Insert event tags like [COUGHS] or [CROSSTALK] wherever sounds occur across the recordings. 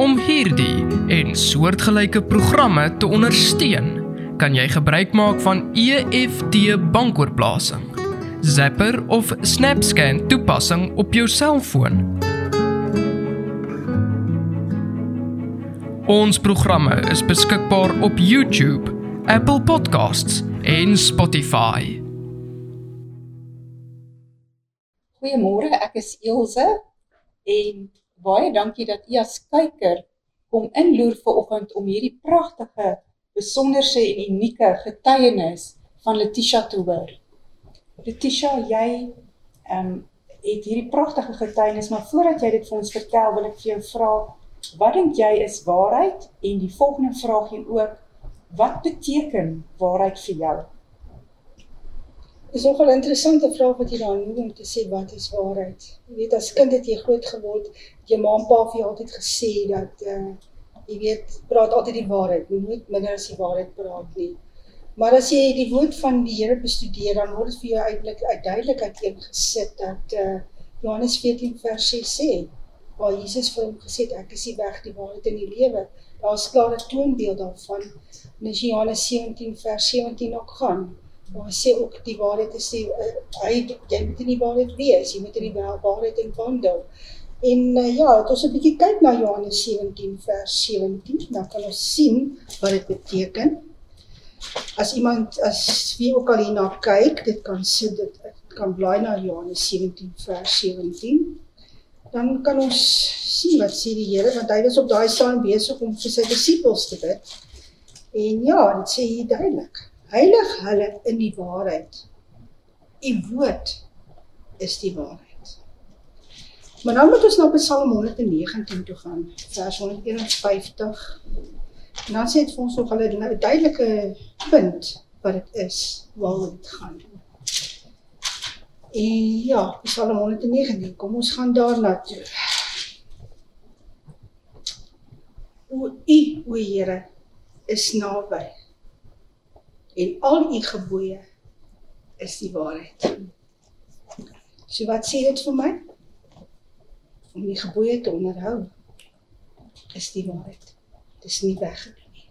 Om hierdie en soortgelyke programme te ondersteun, kan jy gebruik maak van EFT bankoorplasing, Zapper of SnapScan toepassing op jou selfoon. Ons programme is beskikbaar op YouTube, Apple Podcasts en Spotify. Goeiemôre, ek is Elsje en baie dankie dat u as kyker kom inloer vir oggend om hierdie pragtige, besonderse en unieke getuienis van Letitia te hoor. Letitia, jy ehm um, het hierdie pragtige getuienis, maar voordat jy dit vir ons vertel, wil ek vir jou vra, wat dink jy is waarheid? En die volgende vraagie ook, wat beteken waarheid vir jou? Dis nogal 'n interessante vraag wat jy daar noem om te sê wat is waarheid. Jy weet as kind het jy groot geword, jou ma en pa het vir jou altyd gesê dat uh jy weet praat altyd die waarheid. Jy moet minder as die waarheid praat nie. Maar as jy die woord van die Here bestudeer, dan word dit vir jou eintlik uitduidelik uiteengesit dat uh Johannes 14 vers 6 sê waar Jesus vir hom gesê het ek is die weg, die waarheid en die lewe. Daar's klare toonbeeld daarvan. En as Johannes 17 vers 17 ook gaan, Maar sê ook die waarheid te sê uh, hy jy moet in die waarheid wees, jy moet in die waarheid en wandel. En uh, ja, het ons 'n bietjie kyk na Johannes 17 vers 17, dan kan ons sien wat dit beteken. As iemand as wie ook al hierna kyk, dit kan sê dit kan blaai na Johannes 17 vers 17. Dan kan ons sien wat sê die Here want hy was op daai staan besig om vir sy disippels te bid. En ja, dit sê hier duidelik heilig hulle in die waarheid. U woord is die waarheid. Maar nou moet ons na Psalm 119 toe gaan, vers 151. En dan sê dit vir ons nog hulle 'n duidelike punt wat dit is waaroor dit gaan. En ja, Psalm 119, kom ons gaan daarna toe. O U, o Here, is naby en al u gebooie is die waarheid. So wat sê dit vir my? Om die gebooie te onderhou is die waarheid. Dis nie weggedoen nie.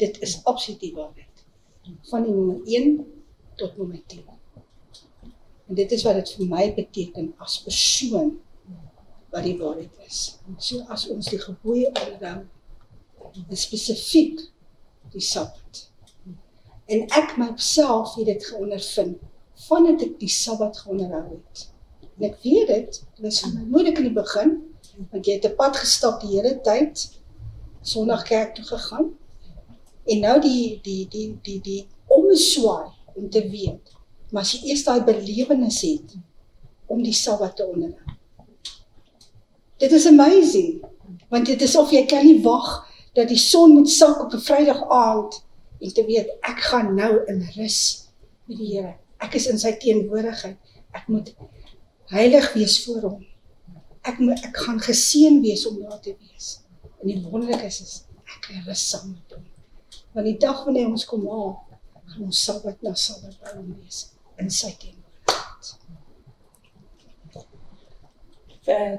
Dit is absoluut die waarheid. Van die nommer 1 tot nommer 10. En dit is wat dit vir my beteken as persoon wat die waarheid is. So as ons die gebooie onderhou, spesifiek die Sabbat en ek myself het dit geondervind vandat ek die Sabbat geonderhou het. En ek weet dit, dit was vir my moeilik in die begin want jy het 'n pad gestap die hele tyd Sondag kerk toe gegaan. En nou die die die die die omswaai om te weet, maar as jy eers daai belewenis het om die Sabbat te onderhou. Dit is amazing want dit is of jy kan nie wag dat die son moet sak op 'n Vrydag aand en te weet ek gaan nou in rus met die Here. Ek is in sy teenwoordigheid. Ek moet heilig wees voor hom. Ek moet ek gaan geseën wees om daar te wees. En die wonderlik is is ek rus saam met hom. Want die dag wanneer ons kom haal, gaan ons Sabbat na Sabbat by hom wees in sy teenwoordigheid.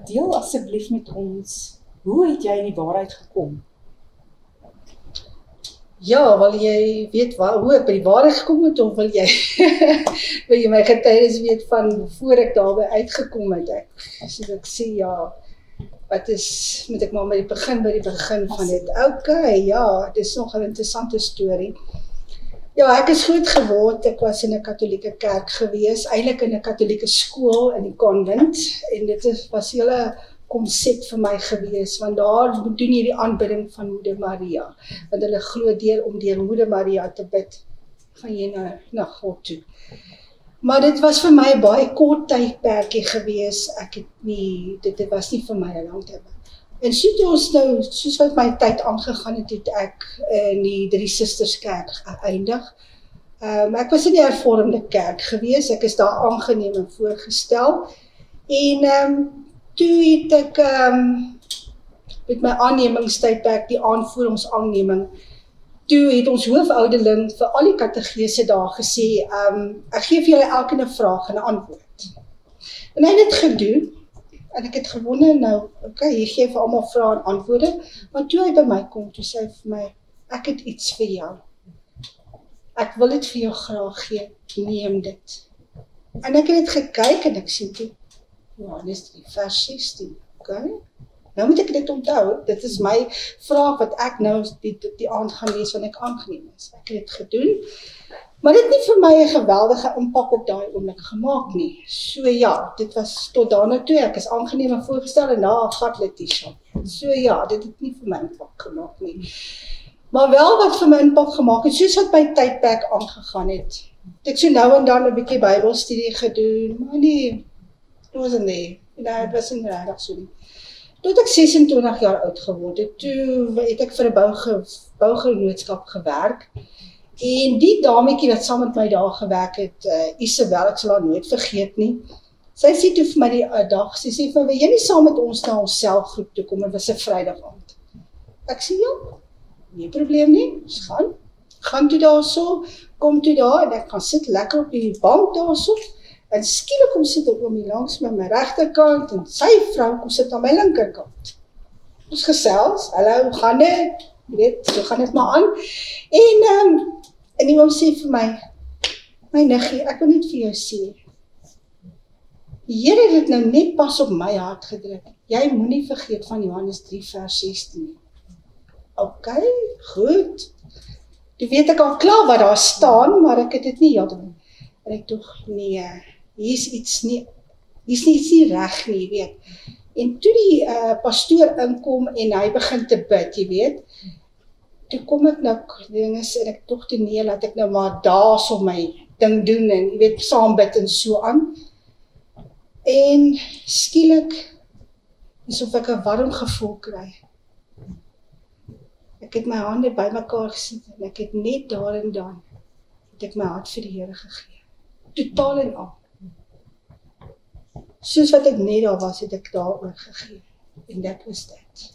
Deel asseblief met ons, hoe het jy in die waarheid gekom? Ja, wil jy weet waar hoe ek by die waarheid gekom het of wil jy [LAUGHS] wil jy my getuienis weet van voor ek daarby uitgekom het ek as ek sê ja wat is moet ek maar met die begin by die begin van dit. OK, ja, dit is nog 'n interessante storie. Ja, ek is groot geword. Ek was in 'n Katolieke kerk gewees, eintlik in 'n Katolieke skool in die konvent en dit is was hele konsep vir my gewees want daar doen jy die aanbidding van Moeder Maria want hulle glo deur om deur Moeder Maria te bid gaan jy na na God toe. Maar dit was vir my 'n baie kort tydperkie gewees. Ek het nie dit dit was nie vir my 'n lang tyd. En so toe ons nou soos wat my tyd aangegaan het, het ek in die Drie Susters Kerk geëindig. Ehm um, ek was in die hervormde kerk gewees. Ek is daar aangeneem en voorgestel. En ehm um, toe het ek ehm um, met my aannemingstydperk die aanvoeringsaanneming toe het ons hoofouderling vir al die kategese daar gesê ehm um, ek gee vir julle elkeen 'n vraag en 'n antwoord. En hy het dit gedoen En ek het gewonder nou, okay, hier gee vir almal vrae en antwoorde, maar toe hy by my kom, toe sê hy vir my, ek het iets vir jou. Ek wil dit vir jou graag gee. Neem dit. En ek het dit gekyk en ek sien toe Johannes 3 vers 16. Okay? Nou moet ek dit onthou. Dit is my vraag wat ek nou die die, die aand gaan lees wanneer ek aangeneem is. Ek het dit gedoen. Maar dit het nie vir my 'n geweldige impak op daai oomblik gemaak nie. So ja, dit was tot daarna toe ek is aangeneem en voorgestel en na gat Letitia. So ja, dit het nie vir my impak gemaak nie. Maar wel wat vir my impak gemaak het, soos wat my tydperk aangegaan het. Ek so nou en dan 'n bietjie Bybelstudie gedoen, maar nie dit was nie. Nee, dit was nie regtig so nie. Toe ek 26 jaar oud geword het, toe het ek vir 'n bou bougenootskap gewerk. En die dametjie wat saam met my daar gewerk het, uh, Isabel, ek sal haar nooit vergeet nie. Sy sê toe vir my die uh, dag, sy sê vir my, "Wil jy nie saam met ons na ons selgroep toe kom? Dit was 'n Vrydag aand." Ek sê, "Ja, nie probleem nie. Ons gaan. Gaan toe daarso, kom toe daar en ek gaan sit lekker op die bank daarso." En skielik kom sit 'n oomie langs my my regterkant en sy vrou kom sit aan my linkerkant. Ons gesels. Hallo, hoe gaan dit? Jy weet, so gaan dit maar aan. En ehm um, en die oom sê vir my: "My niggie, ek wil net vir jou sê. Die Here het dit nou net pas op my hart gedruk. Jy moenie vergeet van Johannes 3 vers 16 nie." OK, goed. Jy weet ek al klaar wat daar staan, maar ek het dit nie heeltemal. En ek tog nee hier's iets nie hier's nie iets nie reg nie, jy weet. En toe die uh pastoor inkom en hy begin te bid, jy weet. Toe kom ek nou dinge sê ek tog te nee laat ek nou maar daar so my ding doen en jy weet saam bid en so aan. En skielik asof ek 'n warm gevoel kry. Ek het my hande bymekaar gesit en ek het net daar en dan het ek my hart vir die Here gegee. Totaal en al soos wat ek net daar was, het ek daaroor gegee. En dit was dit.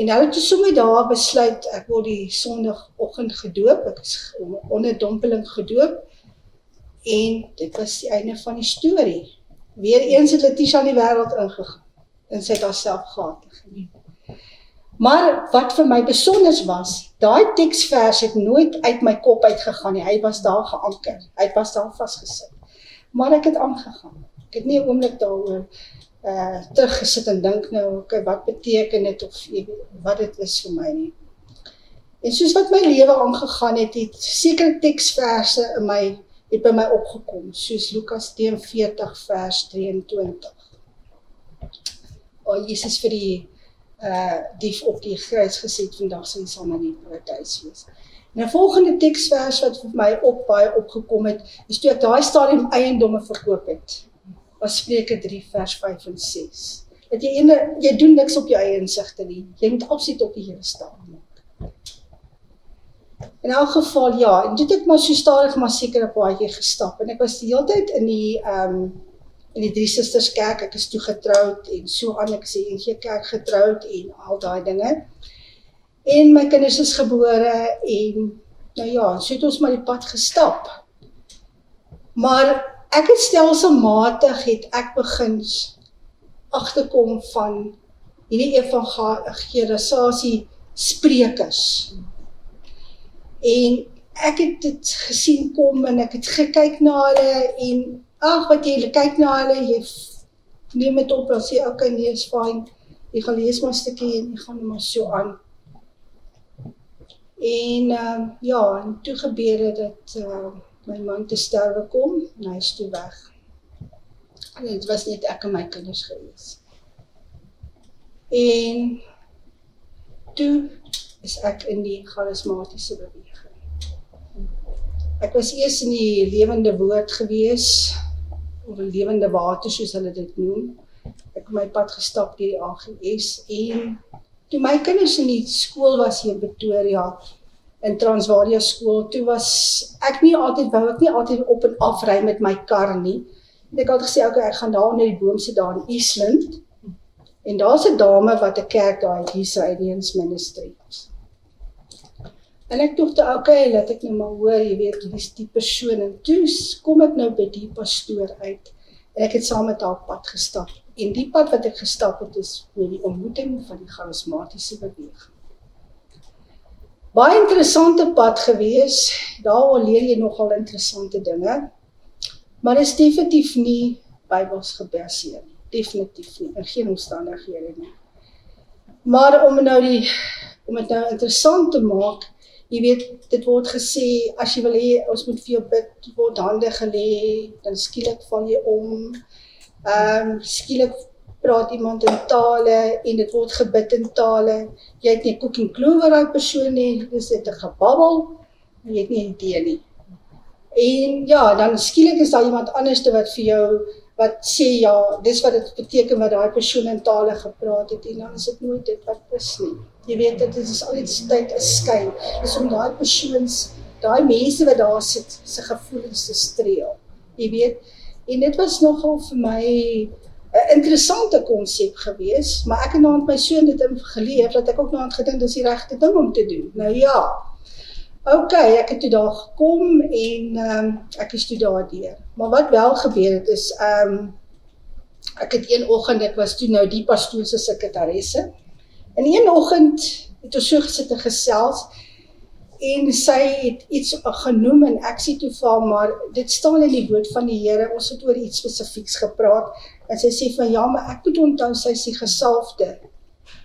En nou het ek sommer daar besluit ek word die Sondagoggend gedoop. Ek is onder dompeling gedoop. En dit was die einde van die storie. Weereens het Letitia in die wêreld ingegaan en sy het haarself gehad geneem. Maar wat vir my besonder was, daai teksvers het nooit uit my kop uitgegaan nie. Hy was daar geanker. Hy was daar vasgesit. Maar ek het aangegaan. Ek het nie 'n oomblik daaroor uh teruggesit en dink nou, okay, wat beteken dit of jy weet wat dit is vir my nie. En soos wat my lewe aangegaan het, het sekere teksverse in my het by my opgekom, soos Lukas 42 vers 23. O Jesus vir die uh dief op die kruis gesit vandag sien sal maar nie paradys wees. En 'n volgende teksvers wat vir my op baie opgekom het, is toe ek daai stadium eiendomme verkoop het was Spreuke 3 vers 5 en 6. Dat jy ene jy doen niks op jou eie insigte nie. Jy moet absoluut op die Here staan. In elk geval ja, en dit het maar so stadig maar seker 'n paadjie gestap en ek was die hele tyd in die ehm um, in die drie susters kerk. Ek is toe getroud en so aan ek sê NG kerk getroud en al daai dinge. En my kinders is gebore en nou ja, so het ons maar die pad gestap. Maar ek het stelselmatig het ek begin agterkom van hierdie evangelisasie sprekers. En ek het dit gesien kom en ek het gekyk na hulle en ag wat jy kyk na hulle jy neem dit op en sê okay nee is fyn. Jy gaan lees maar 'n stukkie en jy gaan maar so aan. En ehm uh, ja, en toe gebeur dit ehm uh, my man te sterwe kom en hy is toe weg. En dit was net ek en my kinders gewees. En toe is ek in die charismatiese beweging. Ek was eers in die lewende woord gewees of 'n lewende water soos hulle dit noem. Ek het my pad gestap deur die AGS en toe my kinders in die skool was hier in Pretoria, in Transvaal skool toe was ek nie altyd wou ek nie altyd op en af ry met my kar nie. Ek het altyd gesê okay, ek gaan daar onder die boom sit daar in Eastland. En daar's 'n dame wat 'n kerk daar het hier sy Indians Ministry. En ek dink toe okay, laat ek nou maar hoor, jy weet, wie is die persoon en toe kom ek nou by die pastoor uit. En ek het saam met haar pad gestap. En die pad wat ek gestap het is met die ontmoeting van die charismatiese beweging. Baie interessante pad gewees. Daar leer jy nogal interessante dinge. Maar dit is definitief nie Bybels gebaseer nie. Definitief nie in geen omstandighede nie. Maar om nou die om dit nou interessant te maak, jy weet dit word gesê as jy wil hê ons moet vir jou bid word hande gelê dan skielik val jy om ehm um, skielik praat iemand in tale en dit word gebid in tale. Jy het nie en klou oor daai persoon nie dis net 'n gebabbel. Jy het nie 'n idee nie. En ja dan skielik is daar iemand anderste wat vir jou wat sê ja dis wat dit beteken wat daai persoon in tale gepraat het en dan is dit nooit dit wat is nie. Jy weet dit is altyd tyd 'n skyn. Dis om daai persoons, daai mense wat daar sit, se gevoelens te streel. Jy weet, en dit was nogal vir my 'n interessante konsep gewees, maar ek het nou met my seun dit in geleef dat ek ook nou aan gedink dis die regte ding om te doen. Nou ja. OK, ek het toe daar gekom en ehm um, ek is toe daardeur. Maar wat wel gebeur het is ehm um, ek het een oggend ek was toe nou die pastoor se sekretaresse In een oggend het ons so gesit en gesels en sy het iets genoem en ek sê toe vir haar maar dit staan in die woord van die Here ons het oor iets spesifieks gepraat. En sy sê van ja maar ek moet onthou sy is die gesalfde.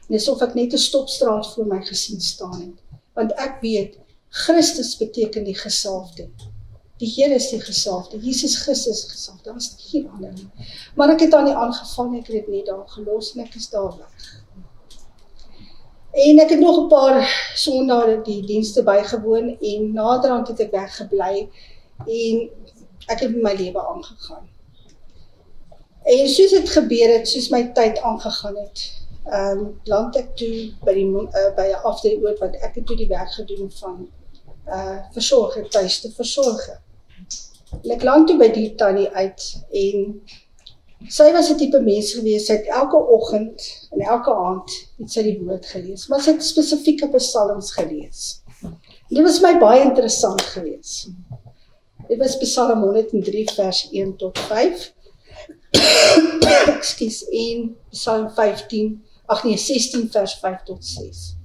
En dis of ek net 'n stopstraat voor my gesien staan het. Want ek weet Christus beteken die gesalfde. Die Here is die gesalfde. Jesus Christus gesalfde. Daar's geen ander nie. Maar ek het aan die aangevang ek het dit net daar gelos en ek is daar weg En ek het nog 'n paar sondae die dienste bygewoon en naderhand het ek weggebly en ek het my lewe aangegaan. En soos dit gebeur het, soos my tyd aangegaan het, ehm um, land ek toe by die uh, by 'n afdeling wat ek het toe die werk gedoen van uh versorger tuis te versorg. Ek land toe by die tannie uit en Sy was 'n tipe mens gewees, sy het elke oggend en elke aand iets uit die woord gelees, maar sy het spesifieke psalms gelees. Dit was my baie interessant geweest. Dit was Psalm 103 vers 1 tot 5. [COUGHS] Ekskuus, en Psalm 15, ag nee, 16 vers 5 tot 6.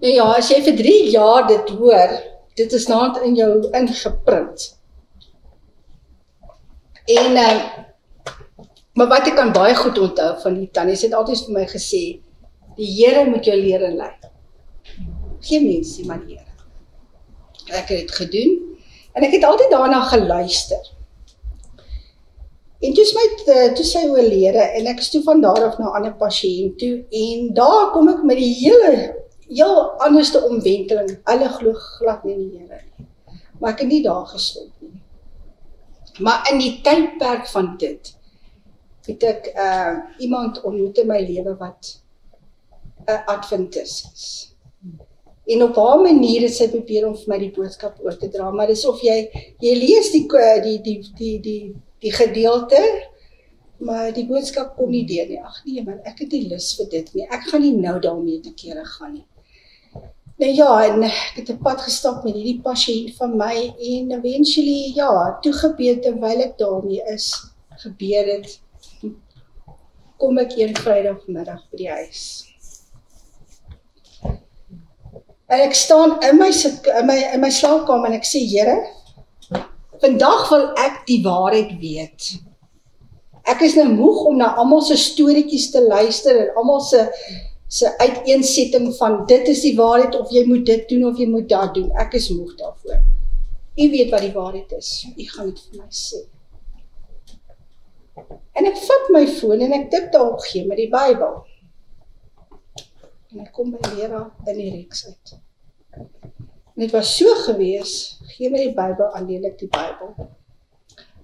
Nou ja, as jy vir 3 jaar dit hoor, dit is naand in jou ingeprint. En uh, maar wat ek kan baie goed onthou van die tannie, het altyd vir my gesê, die Here moet jou leer en lei. Geen mens nie, maar die Here. Ek het dit gedoen en ek het altyd daarna geluister. En toe my eh, toe sy oorlede en ek is toe van daar af na 'n ander pasiënt toe en daar kom ek met die hele heel anderste omwenteling. Hulle glo glad nie in die Here nie. Maar ek het nie daar gestop nie. Maar in die tydperk van dit het ek uh iemand ontmoet in my lewe wat 'n adventis is. En op 'n manier het sy probeer om vir my die boodskap oor te dra, maar dis of jy jy lees die die die die die die gedeelte maar die boodskap kom nie deur nie. Ag nee man, ek het nie lus vir dit nie. Ek gaan nie nou daarmee te kere gaan nie. Nou ja, en ek het 'n pad gestap met hierdie pasiënt van my en eventually ja, toe gebeur terwyl ek daarmee is, gebeur dit. Kom ek een Vrydagmiddag by die huis. En ek staan in my sit in my in my slaapkamer en ek sê Here, vandag wil ek die waarheid weet. Ek is nou moeg om na almal se storieetjies te luister en almal se se uiteensetting van dit is die waarheid of jy moet dit doen of jy moet dat doen. Ek is moeg daarvoor. U weet wat die waarheid is. U gaan dit vir my sê. En ek vat my foon en ek tik daarop gee met die Bybel. En ek kom by leraar in die reeks uit. En dit was so gewees, gee my die Bybel alleenlik die Bybel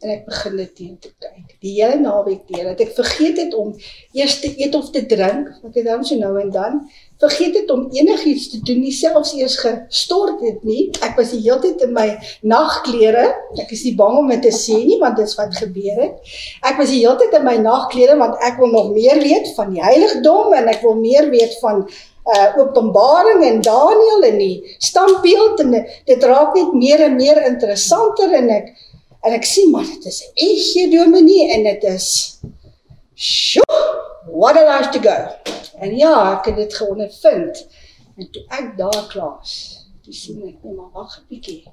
en ek begin dit teen te kyk. Die hele naweek deur dat ek vergeet het om eers te eet of te drink, wat ek dan so nou en dan vergeet het om enigiets te doen, nie selfs eers gestort het nie. Ek was die hele tyd in my nagklere. Ek is nie bang om dit te sê nie want dit is wat gebeur het. Ek was die hele tyd in my nagklere want ek wil nog meer weet van die heiligdom en ek wil meer weet van uh Openbaring en Daniël en die stambeeld en dit raak net meer en meer interessanter en ek En ek sien maar dit is 'n egie dominee en dit is sjoe, what a life to go. En ja, ek het dit geondervind. En toe ek daar klaas, toe sien ek net maar wag 'n bietjie.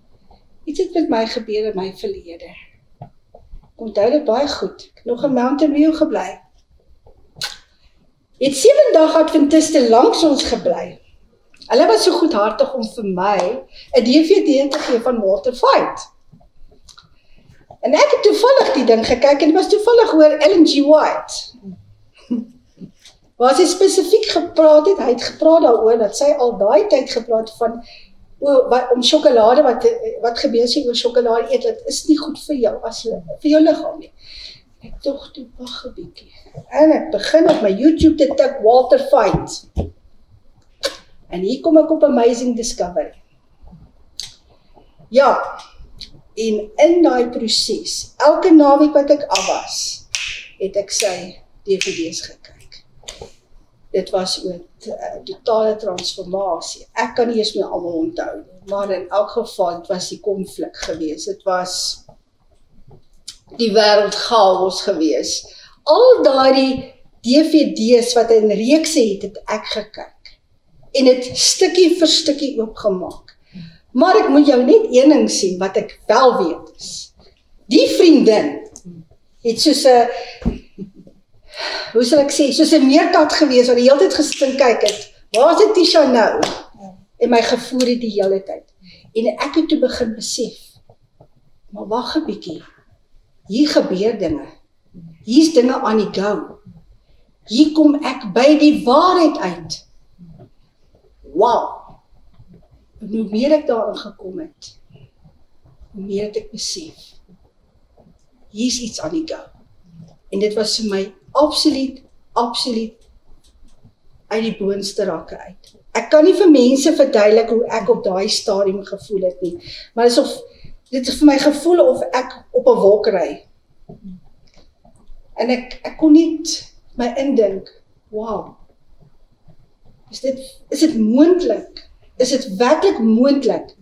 Iets het met my gebeur in my verlede. Ek onthou dit baie goed. Ek het nog in Mountain View gebly. Het sewe dag Adventiste langs ons gebly. Hulle was so goedhartig om vir my 'n DVD te gee van Walter Fight. En ek het toevallig die ding gekyk en dit was toevallig oor Ellen G. White. Waar sy spesifiek gepraat het, hy het gepraat daaroor dat sy al daai tyd gepraat van o wat om sjokolade wat wat gebeur as jy oor sjokolade eet, dit is nie goed vir jou as vir jou liggaam nie. Ek tog toe wag 'n bietjie. En ek begin op my YouTube te tik Walter Fight. En hier kom ek op Amazing Discovery. Ja. En in daai proses, elke naweek wat ek af was, het ek sy DVD's gekyk. Dit was 'n uh, totale transformasie. Ek kan nie eens meer almal onthou nie, maar in elk geval het was die konflik geweest. Dit was die wêreld chaos geweest. Al daardie DVD's wat in reekse het, het ek gekyk en dit stukkie vir stukkie oopgemaak. Maar ek moet jou net een ding sien wat ek wel weet is. Die vriendin het soos 'n hoe sal ek sê, soos 'n meerkat gewees wat die hele tyd gesit en kyk het. Waar's dit Tisha nou? En my gevoel het die hele tyd. En ek het toe begin besef. Maar wag 'n bietjie. Hier gebeur dinge. Hier's dinge aan die go. Hier kom ek by die waarheid uit wow. En hoe meer ek daarin gekom het, hoe meer het ek besef hier's iets aan die gang. En dit was vir my absoluut absoluut uit die boonste rakke uit. Ek kan nie vir mense verduidelik hoe ek op daai stadium gevoel het nie, maar asof dit het vir my gevoel of ek op 'n wolk ry. En ek ek kon nie my indink, wow, Is dit is dit moontlik? Is dit werklik moontlik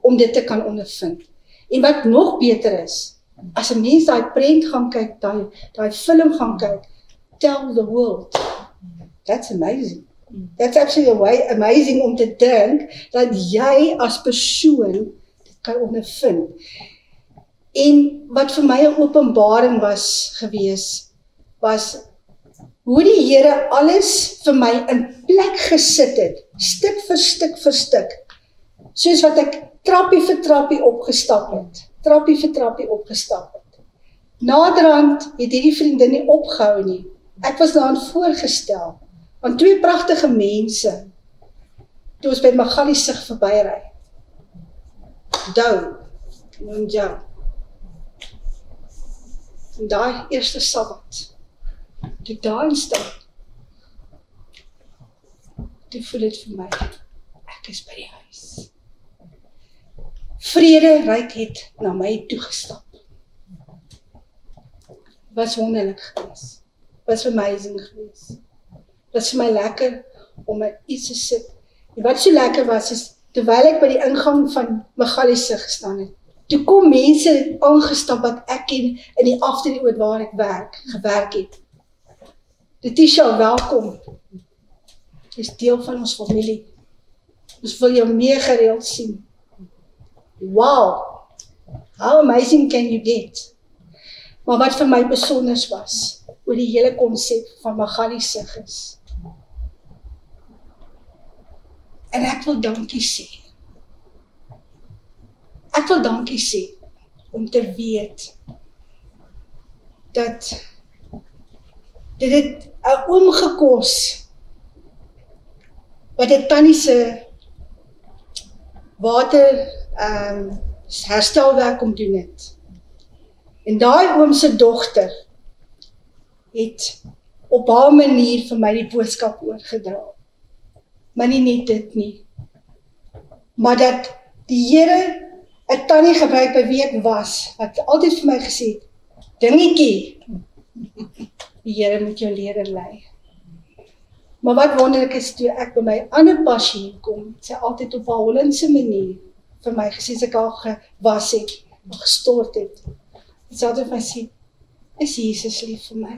om dit te kan ondervind? En wat nog beter is, as 'n mens daai prent gaan kyk, daai daai film gaan kyk, tell the world. That's amazing. That's actually a way amazing om te dink dat jy as persoon dit kan ondervind. En wat vir my 'n openbaring was gewees was hoe die Here alles vir my in plek gesit het, stuk vir stuk vir stuk. Soos wat ek trappie vir trappie opgestap het, trappie vir trappie opgestap het. Naderhand het hierdie vriendin nie opgehou nie. Ek was daaraan voorgestel aan twee pragtige mense toe ons by Magali sig verbyry. Dou. En ja. En daai eerste Sabbat toe daar staan. Toe voel dit vir my ek is by die huis. Vrede ryk het na my toe gestap. Was wonderlik geweest. Was amazing geweest. Was vir my lekker om met iets te sit. En wat so lekker was is terwyl ek by die ingang van Magali se gestaan het. Toe kom mense aangestap wat ek in die afdeling waar ek werk, gewerk het. Letitia, welkom. Jy's deel van ons familie. Ons wil jou meer gereeld sien. Wow. How amazing can you get? Maar wat vir my besonder was oor die hele konsep van Magali sig is. En ek wil dankie sê. Ek wil dankie sê om te weet dat dit het 'n oom gekos wat 'n tannie se water ehm um, herstelwerk kom doen het. En daai oom se dogter het op haar manier vir my die boodskap oorgedra. Maar nie net dit nie. Maar dat die Here 'n tannie gebruik by wie ek was wat altyd vir my gesê het, dingetjie Die Here moet jou leer lei. Maar wat wonderlik is toe ek by my ander passie kom, sy altyd op 'n Hollandse manier vir my gesê ek al gewas het, gestort het, Selfs as hy sê, is Jesus lief vir my?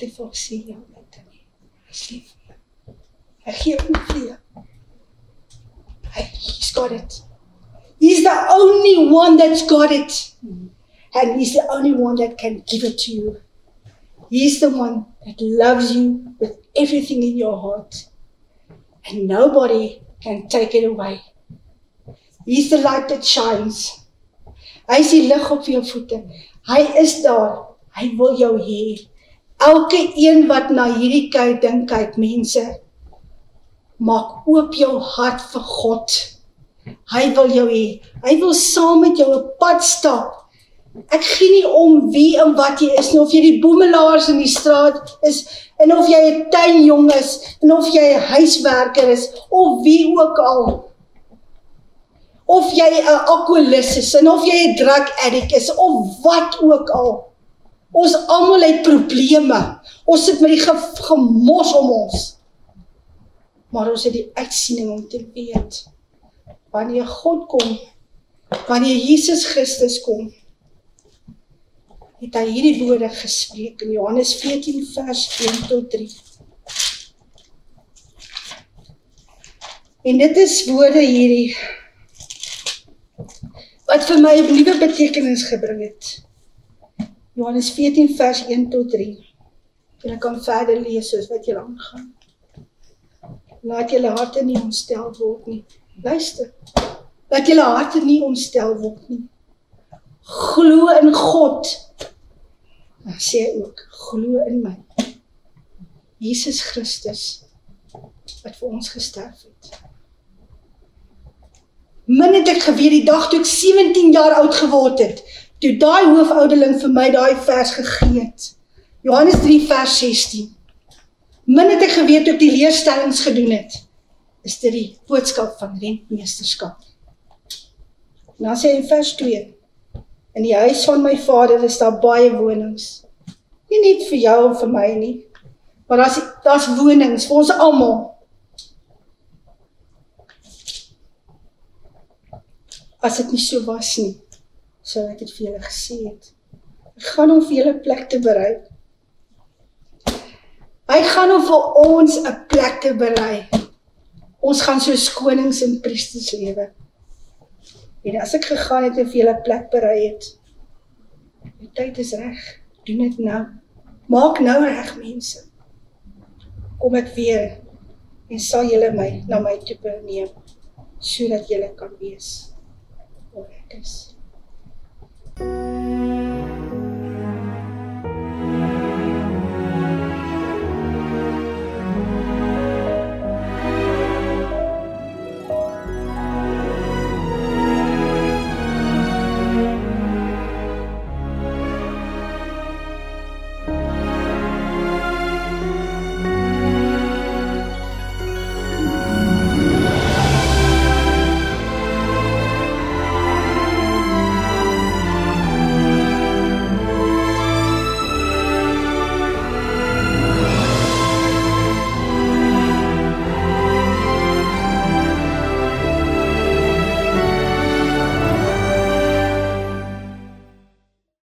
Dit voel sê ja, net nie. Is lief vir my. Hy gee om vir jou. Hy, he's got it. He's the only one that's got it. And he's the only one that can give it to you. He's the one that loves you with everything in your heart. And nobody can take it away. He's the light that shines. Hy is die lig op jou voete. Hy is daar. Hy wil jou hê. Elke een wat na hierdie kyk, dink kyk mense, maak oop jou hart vir God. Hy wil jou hê. Hy wil saam met jou 'n pad stap. Ek gee nie om wie en wat jy is nie, of jy die boemelaars in die straat is, en of jy 'n tuinjong is, en of jy 'n huiswerker is, of wie ook al of jy 'n alkoholist is en of jy 'n drug addict is of wat ook al. Ons almal het probleme. Ons sit met die gemos om ons. Maar ons het die uitsiening om te weet wanneer God kom, wanneer Jesus Christus kom, het hy hierdie woorde gespreek in Johannes 14 vers 1 tot 3. En dit is woorde hierdie wat vir my 'n nuwe betekenis gebring het. Johannes 14 vers 1 tot 3. En ek kan verder lees soos wat jy aangaan. Laat julle harte nie ontstel word nie. Luister. Laat julle harte nie ontstel word nie. Glo in God. Maar sê ook glo in my. Jesus Christus wat vir ons gesterf het. Min het ek geweet die dag toe ek 17 jaar oud geword het, toe daai hoofouderling vir my daai vers gegee het. Johannes 3 vers 16. Min het ek geweet toe ek die leerstellings gedoen het. Is dit die boodskap van rentmeesterskap. Nou sê in vers 2. In die huis van my vader is daar baie wonings. Nie net vir jou en vir my nie, maar daar's daar's wonings vir ons almal. as dit nie so was nie, sou ek dit vir julle gesê het. Ek gaan om vir julle plek te berei. Hy gaan om vir ons 'n plek te berei. Ons gaan so konings en priesters lewe. En as ek gegaan het en vir julle plek berei het, die tyd is reg. Doen dit nou. Maak nou reg mense. Kom ek weer en sal julle my na my toe neem sodat julle kan wees. Oracus.